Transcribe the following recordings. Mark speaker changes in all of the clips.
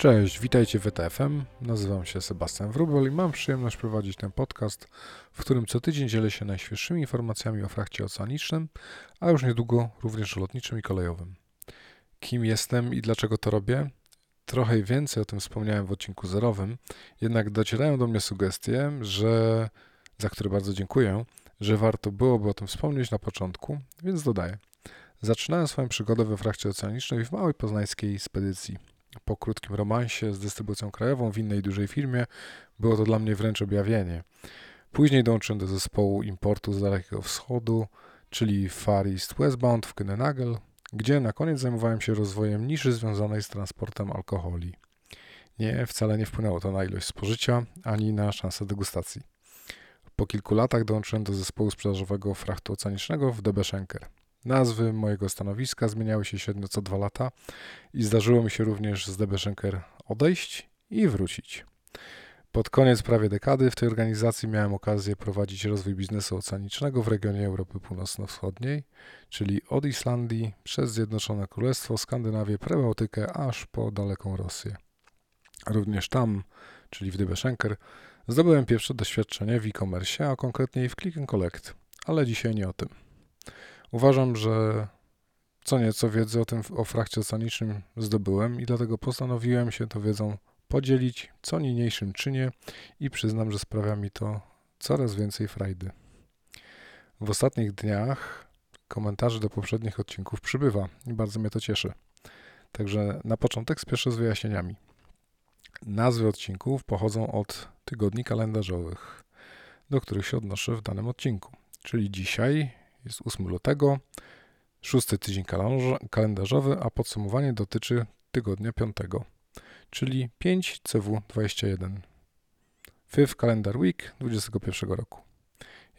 Speaker 1: Cześć, witajcie w ETFM. Nazywam się Sebastian Wrubel i mam przyjemność prowadzić ten podcast, w którym co tydzień dzielę się najświeższymi informacjami o frakcie oceanicznym, a już niedługo również o lotniczym i kolejowym. Kim jestem i dlaczego to robię? Trochę więcej o tym wspomniałem w odcinku zerowym, jednak docierają do mnie sugestie, że za które bardzo dziękuję, że warto byłoby o tym wspomnieć na początku, więc dodaję. Zaczynałem swoją przygodę we frakcie oceanicznej w małej poznańskiej spedycji. Po krótkim romansie z dystrybucją krajową w innej dużej firmie było to dla mnie wręcz objawienie. Później dołączyłem do zespołu importu z Dalekiego Wschodu, czyli Far East Westbound w Kühnenagel, gdzie na koniec zajmowałem się rozwojem niszy związanej z transportem alkoholi. Nie, wcale nie wpłynęło to na ilość spożycia, ani na szansę degustacji. Po kilku latach dołączyłem do zespołu sprzedażowego frachtu oceanicznego w DB Schenker. Nazwy mojego stanowiska zmieniały się średnio co dwa lata i zdarzyło mi się również z DB Schenker odejść i wrócić. Pod koniec prawie dekady w tej organizacji miałem okazję prowadzić rozwój biznesu oceanicznego w regionie Europy Północno-Wschodniej, czyli od Islandii przez Zjednoczone Królestwo, Skandynawię, Prebałtykę aż po daleką Rosję. Również tam, czyli w DB Schenker, zdobyłem pierwsze doświadczenie w e-commerce, a konkretniej w Click and Collect, ale dzisiaj nie o tym. Uważam, że co nieco wiedzy o tym o frakcie oceanicznym zdobyłem i dlatego postanowiłem się tą wiedzą podzielić co niniejszym czynie i przyznam, że sprawia mi to coraz więcej frajdy. W ostatnich dniach komentarzy do poprzednich odcinków przybywa i bardzo mnie to cieszy. Także na początek spieszę z wyjaśnieniami. Nazwy odcinków pochodzą od tygodni kalendarzowych, do których się odnoszę w danym odcinku. Czyli dzisiaj jest 8 lutego, szósty tydzień kalendarzowy, a podsumowanie dotyczy tygodnia 5, czyli 5 CW21. Fifth Calendar Week 2021 roku.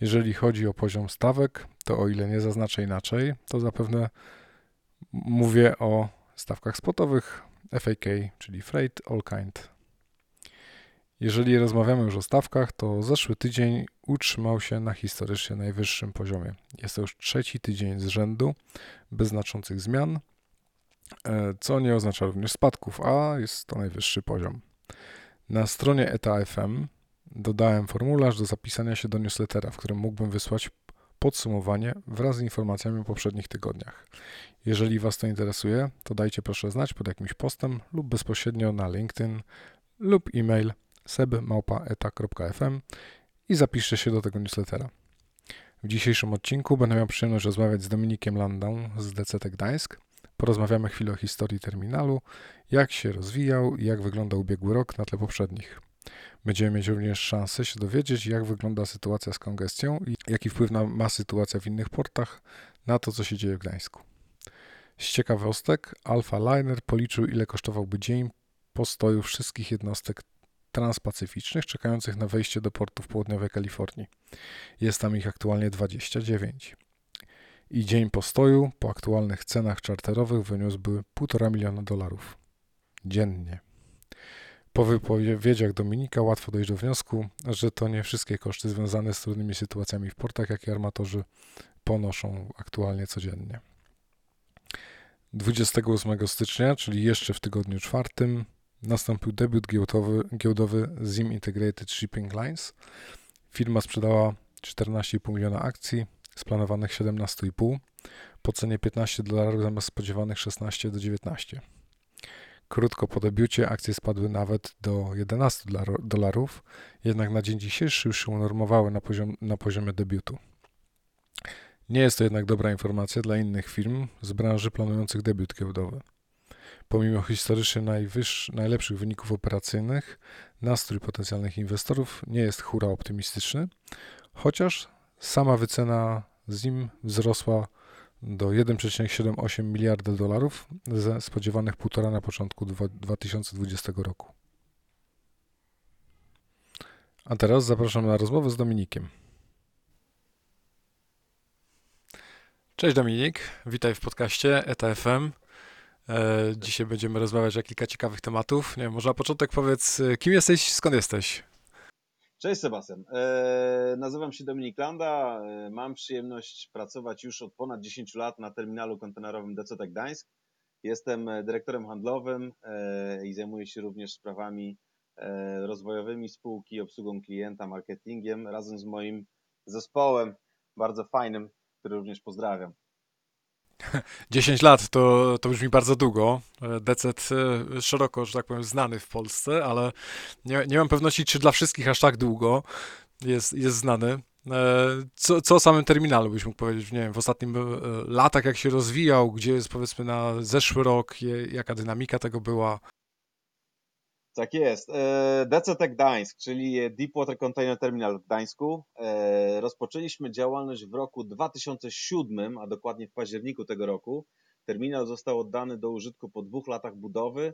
Speaker 1: Jeżeli chodzi o poziom stawek, to o ile nie zaznaczę inaczej, to zapewne mówię o stawkach spotowych FAK, czyli Freight All Kind. Jeżeli rozmawiamy już o stawkach, to zeszły tydzień utrzymał się na historycznie najwyższym poziomie. Jest to już trzeci tydzień z rzędu bez znaczących zmian, e, co nie oznacza również spadków, a jest to najwyższy poziom. Na stronie ETA.fm dodałem formularz do zapisania się do newslettera, w którym mógłbym wysłać podsumowanie wraz z informacjami o poprzednich tygodniach. Jeżeli Was to interesuje, to dajcie proszę znać pod jakimś postem lub bezpośrednio na LinkedIn lub e-mail seb.eta.fm i zapiszcie się do tego newslettera. W dzisiejszym odcinku będę miał przyjemność rozmawiać z Dominikiem Landą z DCT Gdańsk. Porozmawiamy chwilę o historii terminalu, jak się rozwijał i jak wygląda ubiegły rok na tle poprzednich. Będziemy mieć również szansę się dowiedzieć, jak wygląda sytuacja z kongestią i jaki wpływ ma sytuacja w innych portach na to, co się dzieje w Gdańsku. Z ciekawostek, Alpha Liner policzył, ile kosztowałby dzień postoju wszystkich jednostek transpacyficznych czekających na wejście do portu w południowej Kalifornii. Jest tam ich aktualnie 29. I dzień postoju po aktualnych cenach czarterowych wyniósłby 1,5 miliona dolarów dziennie. Po wypowiedziach Dominika łatwo dojść do wniosku, że to nie wszystkie koszty związane z trudnymi sytuacjami w portach, jakie armatorzy ponoszą aktualnie codziennie. 28 stycznia, czyli jeszcze w tygodniu czwartym, nastąpił debiut giełdowy, giełdowy ZIM Integrated Shipping Lines. Firma sprzedała 14,5 miliona akcji z planowanych 17,5 po cenie 15 dolarów zamiast spodziewanych 16 do 19. Krótko po debiucie akcje spadły nawet do 11 dolarów, jednak na dzień dzisiejszy już się unormowały na, poziom, na poziomie debiutu. Nie jest to jednak dobra informacja dla innych firm z branży planujących debiut giełdowy. Pomimo historycznie najlepszych wyników operacyjnych, nastrój potencjalnych inwestorów nie jest hura optymistyczny, chociaż sama wycena ZIM wzrosła do 1,78 miliarda dolarów ze spodziewanych 1,5 na początku 2020 roku. A teraz zapraszam na rozmowę z Dominikiem. Cześć Dominik, witaj w podcaście ETFM. E, dzisiaj będziemy rozmawiać o kilka ciekawych tematów. Nie wiem, może na początek powiedz, e, kim jesteś, skąd jesteś?
Speaker 2: Cześć Sebastian. E, nazywam się Dominik Landa. mam przyjemność pracować już od ponad 10 lat na terminalu kontenerowym DCT Gdańsk. Jestem dyrektorem handlowym i zajmuję się również sprawami rozwojowymi spółki, obsługą klienta, marketingiem razem z moim zespołem, bardzo fajnym, który również pozdrawiam.
Speaker 1: 10 lat to, to brzmi bardzo długo. Decet e, szeroko, że tak powiem, znany w Polsce, ale nie, nie mam pewności, czy dla wszystkich aż tak długo jest, jest znany. E, co, co o samym terminalu byś mógł powiedzieć, nie wiem, w ostatnim e, latach, jak się rozwijał, gdzie jest powiedzmy na zeszły rok, jaka dynamika tego była?
Speaker 2: Tak jest. E, DCT Gdańsk, czyli Deepwater Container Terminal w Gdańsku. E, rozpoczęliśmy działalność w roku 2007, a dokładnie w październiku tego roku. Terminal został oddany do użytku po dwóch latach budowy.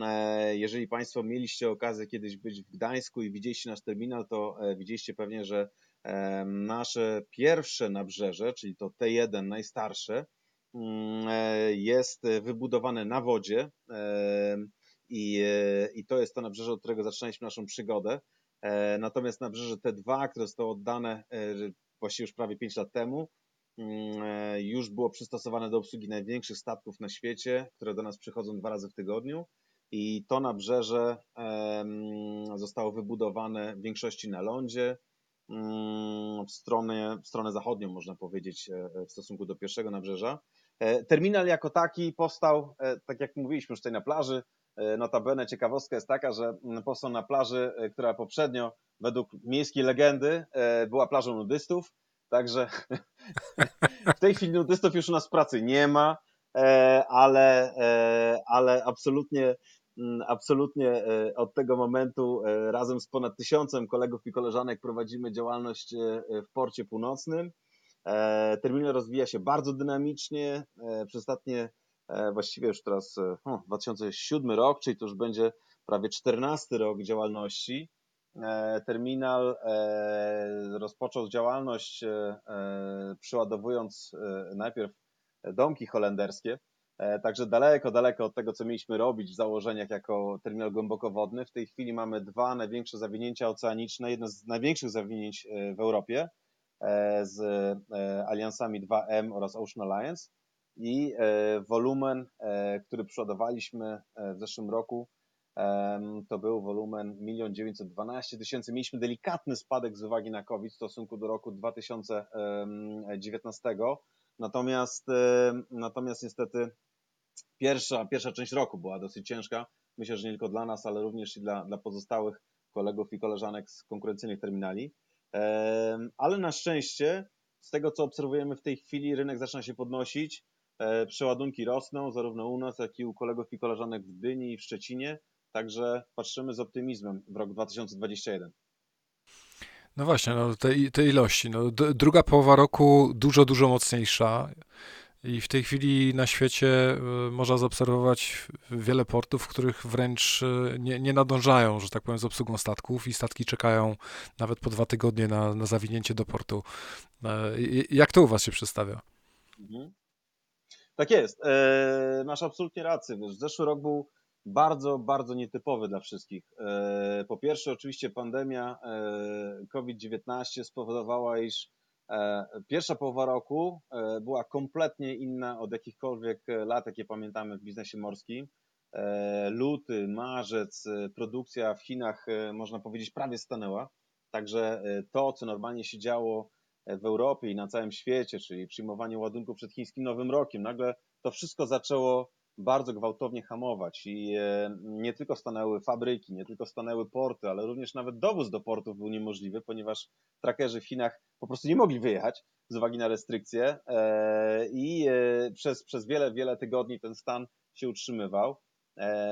Speaker 2: E, jeżeli Państwo mieliście okazję kiedyś być w Gdańsku i widzieliście nasz terminal, to widzieliście pewnie, że nasze pierwsze nabrzeże, czyli to T1 najstarsze, mm, jest wybudowane na wodzie i, e, i to jest to nabrzeże, od którego zaczynaliśmy naszą przygodę. E, natomiast nabrzeże T2, które zostało oddane e, właściwie już prawie 5 lat temu, mm, już było przystosowane do obsługi największych statków na świecie, które do nas przychodzą dwa razy w tygodniu. I to nabrzeże zostało wybudowane w większości na lądzie, mm, w stronę, w stronę zachodnią, można powiedzieć, w stosunku do pierwszego nabrzeża. Terminal jako taki powstał, tak jak mówiliśmy już tutaj na plaży, notabene ciekawostka jest taka, że mm, powstał na plaży, e, która poprzednio według miejskiej legendy e, była plażą nudystów, także w tej chwili nudystów już u nas pracy nie ma, ale, ale absolutnie mm, absolutnie od tego momentu razem z ponad tysiącem kolegów i koleżanek prowadzimy działalność w porcie północnym. Terminal rozwija się bardzo dynamicznie. Przez ostatnie E, właściwie już teraz 2007 e, rok, czyli to już będzie prawie 14 rok działalności. E, terminal rozpoczął działalność przyładowując najpierw domki holenderskie, Także daleko, daleko od tego, co mieliśmy robić w założeniach jako terminal głębokowodny. W tej chwili mamy dwa największe zawinięcia oceaniczne, jedno z największych zawinięć w Europie z aliansami 2M oraz Ocean Alliance i e, wolumen, e, który przodowaliśmy e, w zeszłym roku, to był wolumen 1 912 tysięcy. Mieliśmy delikatny spadek z uwagi na COVID w stosunku do roku 2019, natomiast, natomiast niestety pierwsza, pierwsza część roku była dosyć ciężka. Myślę, że nie tylko dla nas, ale również i dla, dla pozostałych kolegów i koleżanek z konkurencyjnych terminali. Ale na szczęście, z tego co obserwujemy w tej chwili, rynek zaczyna się podnosić. E, przeładunki rosną zarówno u nas, jak i u kolegów i koleżanek w Gdyni i w Szczecinie, także patrzymy z optymizmem w rok 2021.
Speaker 1: No właśnie, no te, te ilości. No, druga połowa roku dużo, dużo mocniejsza. I w tej chwili na świecie y, można zaobserwować wiele portów, w których wręcz y, nie, nie nadążają, że tak powiem, z obsługą statków i statki czekają nawet po dwa tygodnie na, na zawinięcie do portu. E, jak to u Was się przedstawia? Mhm.
Speaker 2: Tak jest. E, masz absolutnie rację. Wiesz, zeszły rok był bardzo, bardzo nietypowy dla wszystkich. E, po pierwsze, oczywiście pandemia e, COVID-19 spowodowała, iż pierwsza połowa roku była kompletnie inna od jakichkolwiek lat, jakie pamiętamy w biznesie morskim. Luty, marzec, produkcja w Chinach, można powiedzieć, prawie stanęła. Także to, co normalnie się działo w Europie i na całym świecie, czyli przyjmowanie ładunków przed chińskim Nowym Rokiem. Nagle to wszystko zaczęło bardzo gwałtownie hamować i e, nie tylko stanęły fabryki, nie tylko stanęły porty, ale również nawet dowóz do portów był niemożliwy, ponieważ trakerzy w Chinach po prostu nie mogli wyjechać z uwagi na restrykcje e, i e, przez, przez wiele, wiele tygodni ten stan się utrzymywał.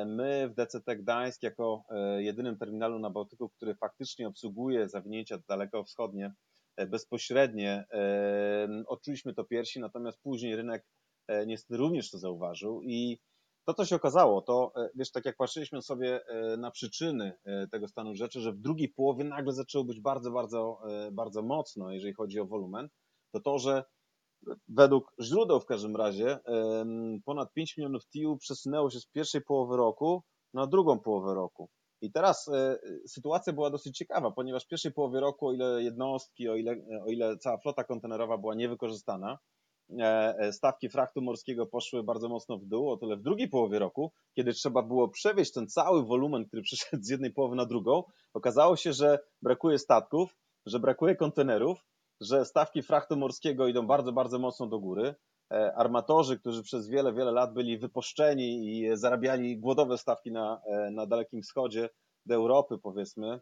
Speaker 2: My w DCT Gdańsk jako jedynym terminalu na Bałtyku, który faktycznie obsługuje zawinięcia dalekowschodnie E, bezpośrednie e, odczuliśmy to piersi, natomiast później rynek e, niestety również to zauważył i to, co się okazało, to wiesz, tak jak patrzyliśmy sobie na przyczyny tego stanu rzeczy, że w drugiej połowie nagle zaczęło być bardzo, bardzo, bardzo mocno, jeżeli chodzi o wolumen, to to, że według źródeł w każdym razie ponad 5 milionów TIU przesunęło się z pierwszej połowy roku na drugą połowę roku. I teraz e, sytuacja była dosyć ciekawa, ponieważ w pierwszej połowie roku, o ile jednostki, o ile, o ile cała flota kontenerowa była niewykorzystana, stawki frachtu morskiego poszły bardzo mocno w dół, o tyle w drugiej połowie roku, kiedy trzeba było przewieźć ten cały wolumen, który przyszedł z jednej połowy na drugą, okazało się, że brakuje statków, że brakuje kontenerów, że stawki frachtu morskiego idą bardzo, bardzo mocno do góry. E, armatorzy, którzy przez wiele, wiele lat byli wypuszczeni i zarabiali głodowe stawki na, e, na Dalekim Wschodzie, do Europy powiedzmy, e,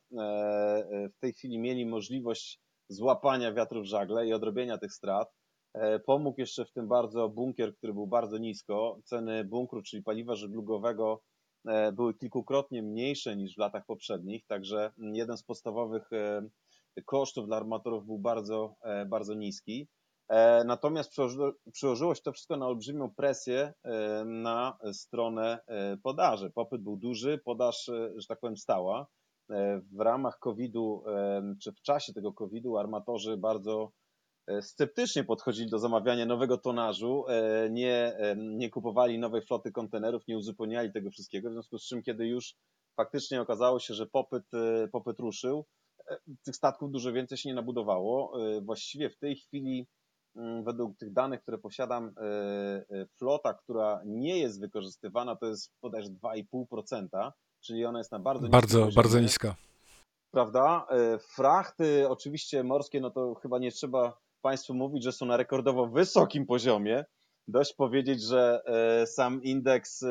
Speaker 2: w tej chwili mieli możliwość złapania wiatru w żagle i odrobienia tych strat. Pomógł jeszcze w tym bardzo bunkier, który był bardzo nisko. Ceny bunkru, czyli paliwa żeglugowego, były kilkukrotnie mniejsze niż w latach poprzednich, także jeden z podstawowych kosztów dla armatorów był bardzo, bardzo niski. E, natomiast przełożyło się to wszystko na olbrzymią presję e, na stronę e, podaży. Popyt był duży, podaż, że tak powiem, stała. W ramach COVID-u, czy w czasie tego COVID-u, armatorzy bardzo sceptycznie podchodzili do zamawiania nowego tonażu, nie, nie kupowali nowej floty kontenerów, nie uzupełniali tego wszystkiego, w związku z czym, kiedy już faktycznie okazało się, że popyt, popyt ruszył, tych statków dużo więcej się nie nabudowało. Właściwie w tej chwili według tych danych, które posiadam, e, e, flota, która nie jest wykorzystywana, to jest bodajże 2,5%, czyli ona jest na bardzo
Speaker 1: Bardzo, bardzo niska.
Speaker 2: Prawda? E, frachty oczywiście morskie, no to chyba nie trzeba Państwu mówić, że są na rekordowo wysokim poziomie. Dość powiedzieć, że sam indeks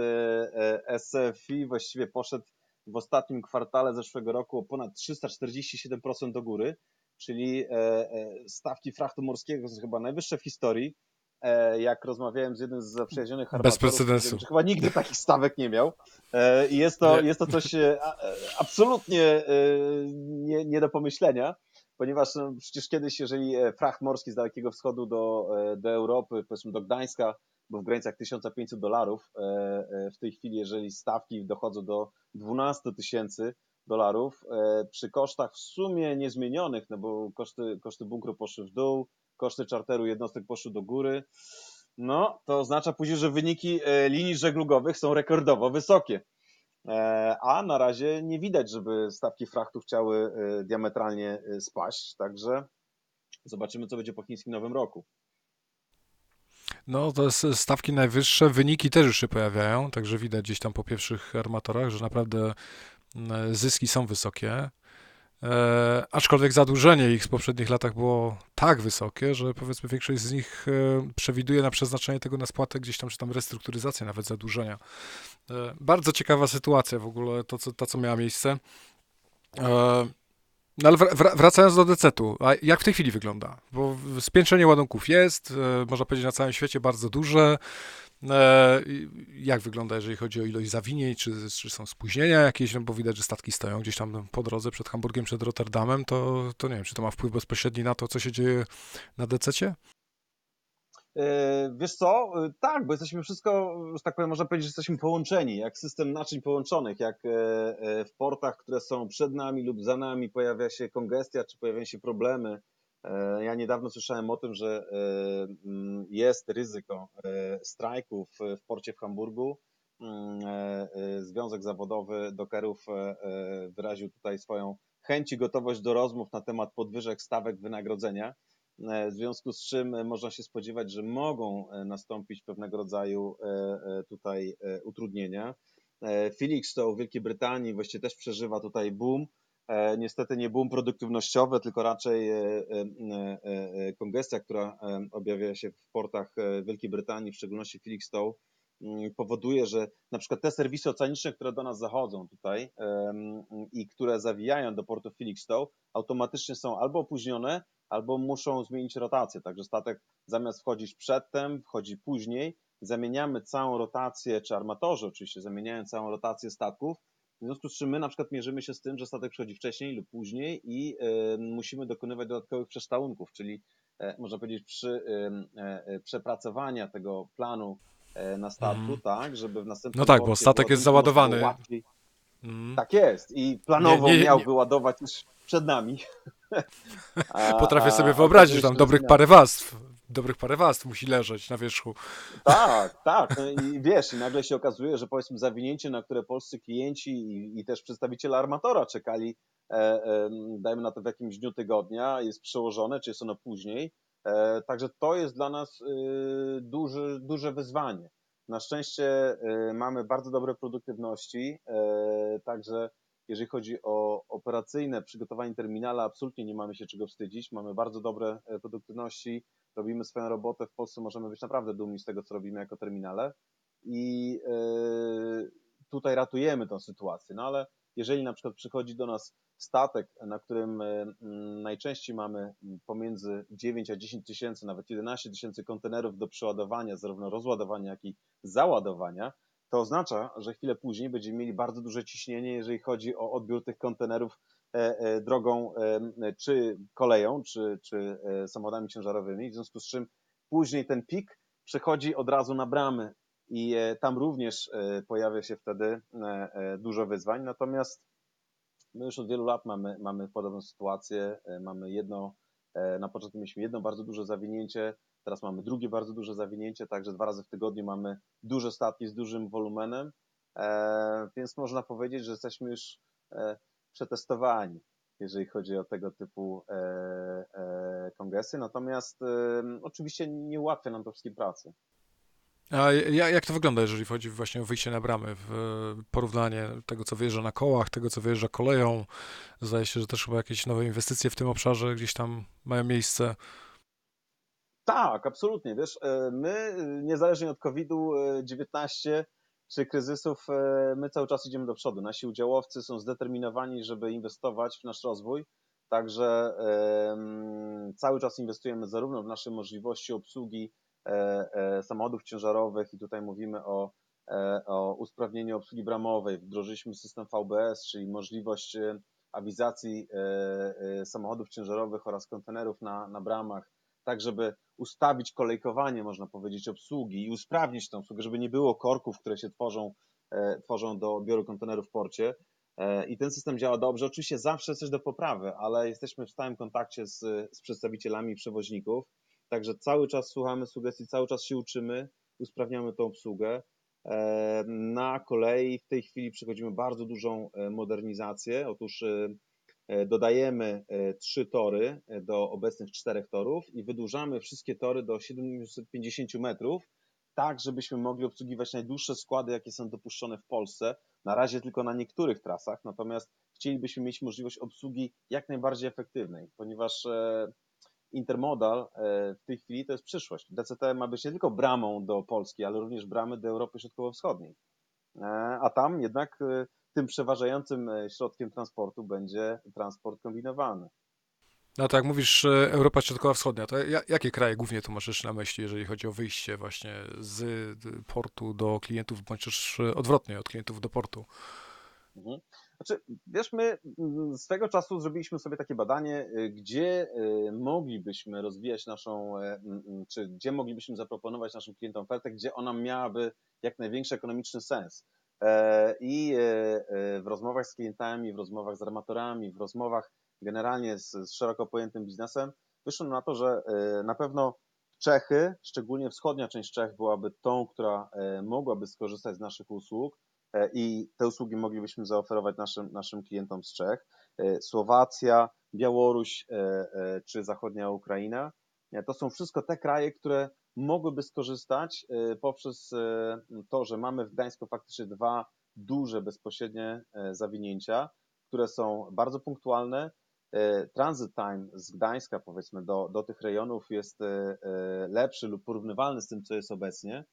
Speaker 2: SFI właściwie poszedł w ostatnim kwartale zeszłego roku o ponad 347% do góry czyli e, e, stawki frachtu morskiego są chyba najwyższe w historii. E, jak rozmawiałem z jednym z zaprzyjaźnionych
Speaker 1: Bez precedensu.
Speaker 2: Chyba nigdy takich stawek nie miał. I jest to, jest to coś absolutnie nie, nie do pomyślenia, ponieważ no, przecież kiedyś, jeżeli fracht morski z Dalekiego Wschodu do, do Europy, powiedzmy do Gdańska, był w granicach 1500 dolarów, w tej chwili, jeżeli stawki dochodzą do 12 tysięcy, dolarów e, przy kosztach w sumie niezmienionych, no bo koszty, koszty bunkru poszły w dół, koszty czarteru jednostek poszły do góry, no to oznacza później, że wyniki e, linii żeglugowych są rekordowo wysokie. E, a na razie nie widać, żeby stawki frachtu chciały diametralnie spaść, także zobaczymy, co będzie po chińskim Nowym Roku.
Speaker 1: No, to jest stawki najwyższe, wyniki też już się pojawiają, także widać gdzieś tam po pierwszych armatorach, że naprawdę zyski są wysokie, e, aczkolwiek zadłużenie ich z poprzednich latach było tak wysokie, że powiedzmy większość z nich e, przewiduje na przeznaczenie tego na spłatę gdzieś tam, czy tam restrukturyzację nawet zadłużenia. E, bardzo ciekawa sytuacja w ogóle, to co, to, co miała miejsce. E, no ale wracając do decetu, a jak w tej chwili wygląda? Bo spiętrzenie ładunków jest, e, można powiedzieć na całym świecie bardzo duże. E, jak wygląda, jeżeli chodzi o ilość zawinień, czy, czy są spóźnienia jakieś, no bo widać, że statki stoją gdzieś tam po drodze przed Hamburgiem, przed Rotterdamem, to, to nie wiem, czy to ma wpływ bezpośredni na to, co się dzieje na dececie?
Speaker 2: E, wiesz co, e, tak, bo jesteśmy wszystko, że tak powiem, można powiedzieć, że jesteśmy połączeni, jak system naczyń połączonych, jak w portach, które są przed nami lub za nami pojawia się kongestia, czy pojawiają się problemy, ja niedawno słyszałem o tym, że e, mm, jest ryzyko e, strajków w porcie w Hamburgu. Mm, Związek Zawodowy Dokerów wyraził tutaj swoją chęć i gotowość do rozmów na temat podwyżek stawek wynagrodzenia, w związku z czym można się spodziewać, że mogą nastąpić pewnego rodzaju tutaj utrudnienia. Felixstowe w Wielkiej Brytanii właściwie też przeżywa tutaj boom. E, niestety nie boom produktywnościowy, tylko raczej e, e, kongestia, która objawia się w portach Wielkiej Brytanii, w szczególności Felixstowe, mm, powoduje, że na przykład te serwisy oceaniczne, które do nas zachodzą tutaj i które zawijają do portu Felixstowe, automatycznie są albo opóźnione, albo muszą zmienić rotację. Także statek zamiast wchodzić przedtem, wchodzi później. Zamieniamy całą rotację, czy armatorzy oczywiście zamieniają całą rotację statków w związku z czym my na przykład mierzymy się z tym, że statek przychodzi wcześniej lub później i y, musimy dokonywać dodatkowych przeształunków, czyli y, można powiedzieć przy y, przepracowania tego planu na statku, mm. tak, żeby w następnym
Speaker 1: No tak, bo statek jest załadowany.
Speaker 2: Mm. Tak jest i planowo nie, nie, miał nie. wyładować już przed nami.
Speaker 1: Potrafię sobie wyobrazić, że tam dobrych parę warstw dobrych parę warstw musi leżeć na wierzchu.
Speaker 2: Tak, tak. No i wiesz, i nagle się okazuje, że powiedzmy zawinięcie, na które polscy klienci i, i też przedstawiciele armatora czekali, e, e, dajmy na to w jakimś dniu tygodnia, jest przełożone, czy jest ono później, Także to jest dla nas duży, duże wyzwanie. Na szczęście mamy bardzo dobre produktywności, także jeżeli chodzi o operacyjne przygotowanie terminala, absolutnie nie mamy się czego wstydzić. Mamy bardzo dobre produktywności, robimy swoją robotę. W Polsce możemy być naprawdę dumni z tego, co robimy jako terminale i tutaj ratujemy tę sytuację. No ale jeżeli na przykład przychodzi do nas statek, na którym e, najczęściej mamy pomiędzy 9 a 10 tysięcy, nawet 11 tysięcy kontenerów do przeładowania, zarówno rozładowania, jak i załadowania, to oznacza, że chwilę później będziemy mieli bardzo duże ciśnienie, jeżeli chodzi o odbiór tych kontenerów drogą czy koleją, czy, czy samochodami ciężarowymi, w związku z czym później ten pik przechodzi od razu na bramy i tam również pojawia się wtedy dużo wyzwań. Natomiast My już od wielu lat mamy, mamy podobną sytuację. E, mamy jedno, e, na początku mieliśmy jedno bardzo duże zawinięcie, teraz mamy drugie bardzo duże zawinięcie, także dwa razy w tygodniu mamy duże statki z dużym wolumenem, e, więc można powiedzieć, że jesteśmy już przetestowani, jeżeli chodzi o tego typu kongresy. Natomiast oczywiście nie ułatwia nam to wszystkim pracy.
Speaker 1: A jak to wygląda, jeżeli chodzi właśnie o wyjście na bramy, w porównanie tego, co wyjeżdża na kołach, tego, co wyjeżdża koleją? Zdaje się, że też chyba jakieś nowe inwestycje w tym obszarze gdzieś tam mają miejsce.
Speaker 2: Tak, absolutnie. Wiesz, e, my niezależnie od COVID-19 czy kryzysów, e, my cały czas idziemy do przodu. Nasi udziałowcy są zdeterminowani, żeby inwestować w nasz rozwój. Także cały czas inwestujemy zarówno w nasze możliwości obsługi E, e, samochodów ciężarowych i tutaj mówimy o, o usprawnieniu obsługi bramowej. Wdrożyliśmy system VBS, czyli możliwość awizacji samochodów ciężarowych oraz kontenerów na, na bramach, tak żeby ustawić kolejkowanie, można powiedzieć, obsługi i usprawnić tę obsługę, żeby nie było korków, które się tworzą, tworzą do odbioru kontenerów w porcie. I ten system działa dobrze. Oczywiście zawsze jest coś do poprawy, ale jesteśmy w stałym kontakcie z, z przedstawicielami przewoźników Także cały czas słuchamy sugestii, cały czas się uczymy, usprawniamy tą obsługę. E, na kolei w tej chwili przechodzimy bardzo dużą e, modernizację. Otóż e, dodajemy trzy tory do obecnych czterech torów i wydłużamy wszystkie tory do 750 metrów, tak żebyśmy mogli obsługiwać najdłuższe składy, jakie są dopuszczone w Polsce. Na razie tylko na niektórych trasach, natomiast chcielibyśmy mieć możliwość obsługi jak najbardziej efektywnej, ponieważ intermodal e, w tej chwili to jest przyszłość. DCT ma być nie tylko bramą do Polski, ale również bramy do Europy Środkowo-Wschodniej. E, a tam jednak e, tym przeważającym środkiem transportu będzie transport kombinowany.
Speaker 1: No tak, mówisz Europa Środkowa-Wschodnia, to jakie kraje głównie tu masz na myśli, jeżeli chodzi o wyjście właśnie z portu do klientów, bądź też odwrotnie, od klientów do portu?
Speaker 2: Mhm. Znaczy, wiesz, my mm, swego czasu zrobiliśmy sobie takie badanie, gdzie moglibyśmy rozwijać naszą, e, czy gdzie moglibyśmy zaproponować naszym klientom ofertę, gdzie ona miałaby jak największy ekonomiczny sens. E, I e, w rozmowach z klientami, w rozmowach z armatorami, w rozmowach generalnie z, z szeroko pojętym biznesem, wyszło na to, że na pewno Czechy, szczególnie wschodnia część Czech, byłaby tą, która mogłaby skorzystać z naszych usług E, i te usługi moglibyśmy zaoferować naszym, naszym klientom z Czech. E, Słowacja, Białoruś e, czy zachodnia Ukraina to są wszystko te kraje, które mogłyby skorzystać poprzez to, że mamy w Gdańsku faktycznie dwa duże bezpośrednie zawinięcia, które są bardzo punktualne. Transit time z Gdańska, powiedzmy, do, do tych rejonów jest lepszy lub porównywalny z tym, co jest obecnie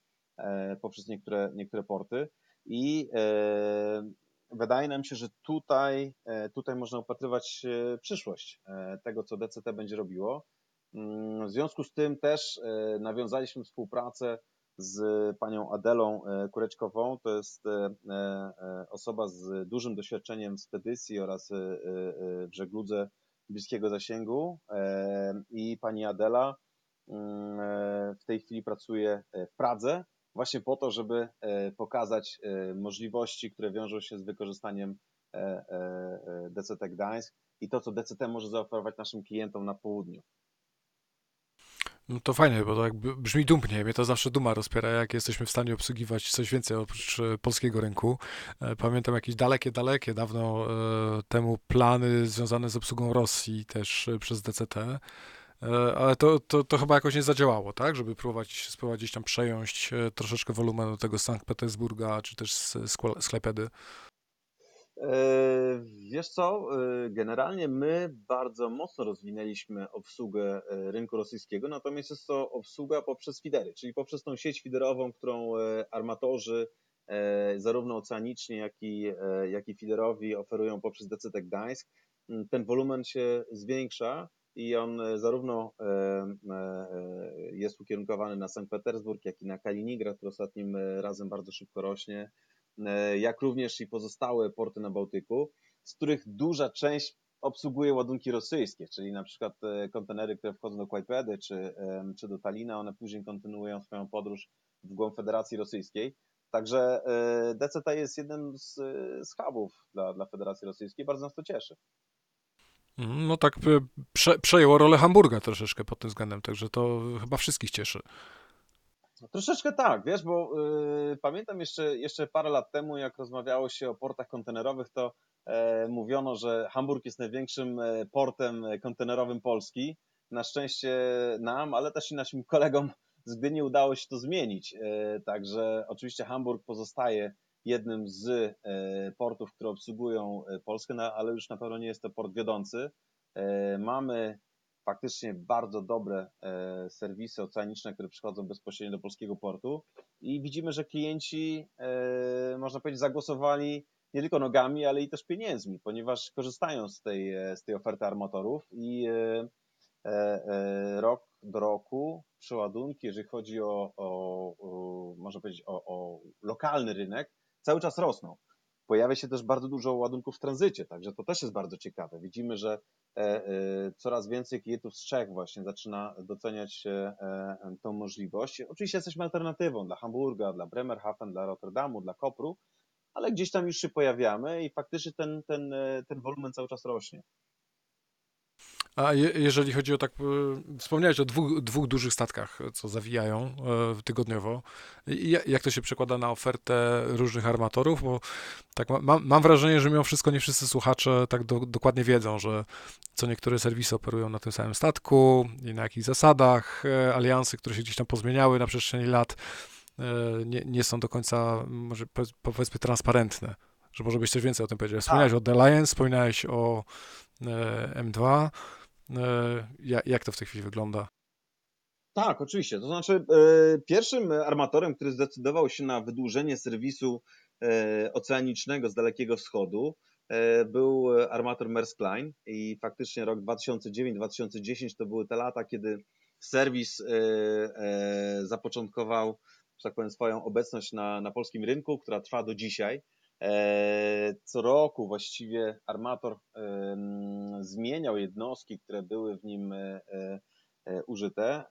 Speaker 2: poprzez niektóre, niektóre porty. I e, wydaje nam się, że tutaj, e, tutaj można upatrywać e, przyszłość tego, co DCT będzie robiło. Mm, w związku z tym też nawiązaliśmy współpracę z panią Adelą Kureczkową. To jest osoba z dużym doświadczeniem w spedycji oraz w żegludze bliskiego zasięgu. I pani Adela mm, w tej chwili pracuje w Pradze właśnie po to, żeby e, pokazać e, możliwości, które wiążą się z wykorzystaniem e, DCT Gdańsk i to, co DCT może zaoferować naszym klientom na południu.
Speaker 1: No to fajnie, bo to jakby brzmi dumnie. Mnie to zawsze duma rozpiera, jak jesteśmy w stanie obsługiwać coś więcej oprócz polskiego rynku. Pamiętam jakieś dalekie, dalekie, dawno temu plany związane z obsługą Rosji też przez DCT. E, ale to, to, to chyba jakoś nie zadziałało, tak? Żeby próbować spróbować tam przejąć e, troszeczkę wolumenu tego Sankt Petersburga, czy też sklepedy.
Speaker 2: E, wiesz co, generalnie my bardzo mocno rozwinęliśmy obsługę rynku rosyjskiego, natomiast jest to obsługa poprzez fidery, czyli poprzez tą sieć fiderową, którą armatorzy zarówno oceaniczni, jak i, jak i fiderowi oferują poprzez DCT Gdańsk. Ten wolumen się zwiększa i on e, zarówno e, e, jest ukierunkowany na Sankt Petersburg, jak i na Kaliningrad, który ostatnim razem bardzo szybko rośnie, jak również i pozostałe porty na Bałtyku, z których duża część obsługuje ładunki rosyjskie, czyli na przykład kontenery, które wchodzą do Kłajpedy czy, czy do Talina, one później kontynuują swoją podróż w głąb Federacji Rosyjskiej. Także DCT jest jednym z, z hubów dla, dla Federacji Rosyjskiej, bardzo nas to cieszy.
Speaker 1: Mhm, no tak e, prze, przejęło rolę Hamburga troszeczkę pod tym względem, także to chyba wszystkich cieszy.
Speaker 2: No, troszeczkę tak, wiesz, bo yy, pamiętam jeszcze, jeszcze parę lat temu, jak rozmawiało się o portach kontenerowych, to e, mówiono, że Hamburg jest największym e, portem kontenerowym Polski. Na szczęście nam, ale też i naszym kolegom z Gdyni udało się to zmienić. E, także oczywiście Hamburg pozostaje jednym z e, portów, które obsługują e, Polskę, no, ale już na pewno nie jest to port wiodący. E, mamy faktycznie bardzo dobre serwisy oceaniczne, które przychodzą bezpośrednio do polskiego portu i widzimy, że klienci, można powiedzieć, zagłosowali nie tylko nogami, ale i też pieniędzmi, ponieważ korzystają z tej, z tej oferty armatorów i rok do roku przeładunki, jeżeli chodzi o, o, o można powiedzieć, o, o lokalny rynek, cały czas rosną. Pojawia się też bardzo dużo ładunków w tranzycie, także to też jest bardzo ciekawe. Widzimy, że e, e, coraz więcej klientów z Czech właśnie zaczyna doceniać e, tą możliwość. Oczywiście jesteśmy alternatywą dla Hamburga, dla Bremerhaven, dla Rotterdamu, dla Kopru, ale gdzieś tam już się pojawiamy i faktycznie ten, ten, ten wolumen cały czas rośnie.
Speaker 1: A je, jeżeli chodzi o tak, e, wspomniałeś o dwóch, dwóch dużych statkach, co zawijają e, tygodniowo. jak to się przekłada na ofertę różnych armatorów? Bo tak mam, mam wrażenie, że mimo wszystko nie wszyscy słuchacze tak do, dokładnie wiedzą, że co niektóre serwisy operują na tym samym statku i na jakich zasadach. E, aliansy, które się gdzieś tam pozmieniały na przestrzeni lat, nie, nie są do końca, może powiedzmy, transparentne. Że może być coś więcej o tym. Wspomniałeś tak. o The Alliance, wspomniałeś o M2. E, jak to w tej chwili wygląda?
Speaker 2: Tak, oczywiście. To znaczy, e, pierwszym armatorem, który zdecydował się na wydłużenie serwisu e, oceanicznego z Dalekiego Wschodu, był armator Maersk Line i faktycznie rok 2009-2010 to były te lata, kiedy serwis zapoczątkował, że tak powiem, swoją obecność na, na polskim rynku, która trwa do dzisiaj. E, co roku właściwie armator zmieniał jednostki, które były w nim e, e, użyte.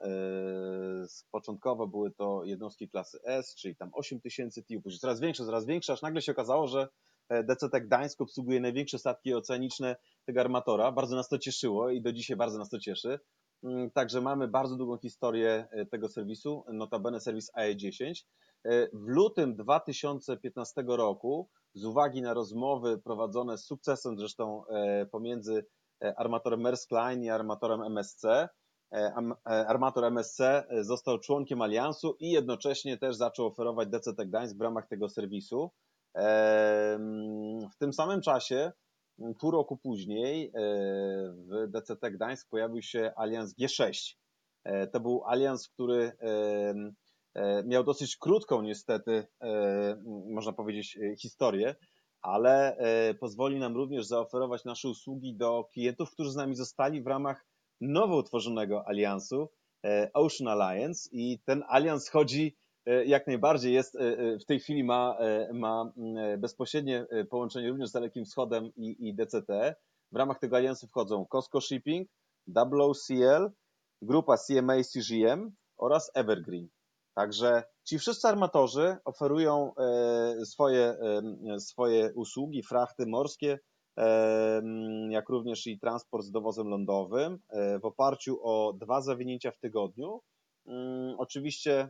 Speaker 2: Początkowo były to jednostki klasy S, czyli tam 8000 TIU, później coraz większe, coraz większe, aż nagle się okazało, że DCT Gdańsk obsługuje największe statki oceaniczne tego armatora. Bardzo nas to cieszyło i do dzisiaj bardzo nas to cieszy. Mm, także mamy bardzo długą historię tego serwisu, notabene serwis AE10. W lutym 2015 roku z uwagi na rozmowy prowadzone z sukcesem zresztą e, pomiędzy e, armatorem Maersk Line i armatorem MSC, e, armator MSC został członkiem aliansu i jednocześnie też zaczął oferować DCT Gdańsk w ramach tego serwisu. W tym samym czasie, pół roku później, w DCT Gdańsk pojawił się alians G6. To był alians, który miał dosyć krótką, niestety, e, można powiedzieć, e, historię, ale pozwoli nam również zaoferować nasze usługi do klientów, którzy z nami zostali w ramach nowo utworzonego aliansu Ocean Alliance i ten alians chodzi jak najbardziej jest, w tej chwili ma, ma bezpośrednie połączenie również z Dalekim Wschodem i, i DCT. W ramach tego aliansu wchodzą Costco Shipping, WOCL, grupa CMA CGM oraz Evergreen. Także ci wszyscy armatorzy oferują e, swoje, e, swoje usługi, frachty morskie, e, jak również i transport z dowozem lądowym w oparciu o dwa zawinięcia w tygodniu. Mm, oczywiście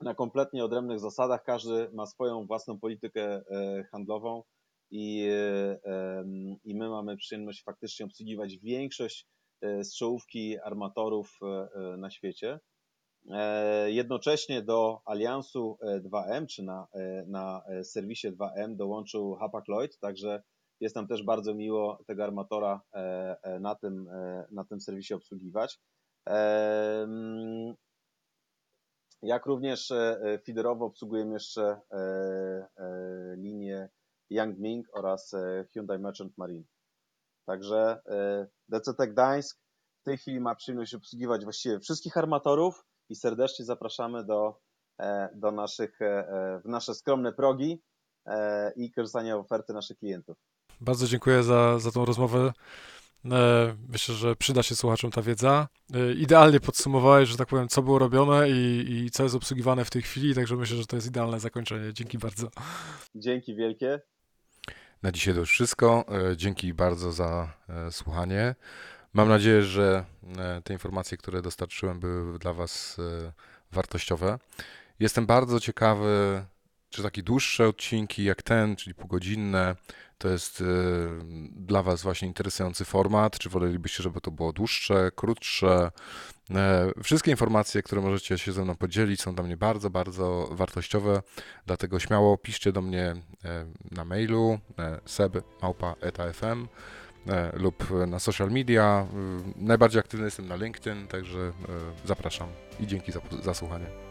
Speaker 2: na kompletnie odrębnych zasadach każdy ma swoją własną politykę handlową i, i my mamy przyjemność faktycznie obsługiwać większość z czołówki armatorów na świecie. E, Jednocześnie do Aliansu e, 2M, czy na, e, na e, serwisie 2M dołączył Hapag-Lloyd, także jest nam też bardzo miło tego armatora e, e, na tym, e, na tym serwisie obsługiwać. Jak również e, e, feederowo obsługujemy jeszcze e, e, linię Yang Ming oraz e, Hyundai Merchant Marine. Także e, DCT Gdańsk w tej chwili ma przyjemność obsługiwać właściwie wszystkich armatorów i serdecznie zapraszamy do, e, do naszych, e, e, w nasze skromne progi i korzystania z oferty naszych klientów.
Speaker 3: Bardzo dziękuję za, za tą rozmowę. Myślę, że przyda się słuchaczom ta wiedza. Idealnie podsumowałeś, że tak powiem, co było robione i, i co jest obsługiwane w tej chwili, także myślę, że to jest idealne zakończenie. Dzięki bardzo.
Speaker 2: Dzięki wielkie.
Speaker 3: Na dzisiaj to już wszystko. Dzięki bardzo za słuchanie. Mam nadzieję, że e, te informacje, które dostarczyłem, były dla Was e, wartościowe. Jestem bardzo ciekawy, czy takie dłuższe odcinki jak ten, czyli półgodzinne, to jest e, dla Was właśnie interesujący format, czy wolelibyście, żeby to było dłuższe, krótsze. Wszystkie informacje, które możecie się ze mną podzielić, są dla mnie bardzo, bardzo wartościowe, dlatego śmiało piszcie do mnie na mailu e, lub na social media. E, Najbardziej aktywny jestem na LinkedIn, także e, zapraszam i dzięki za, za słuchanie.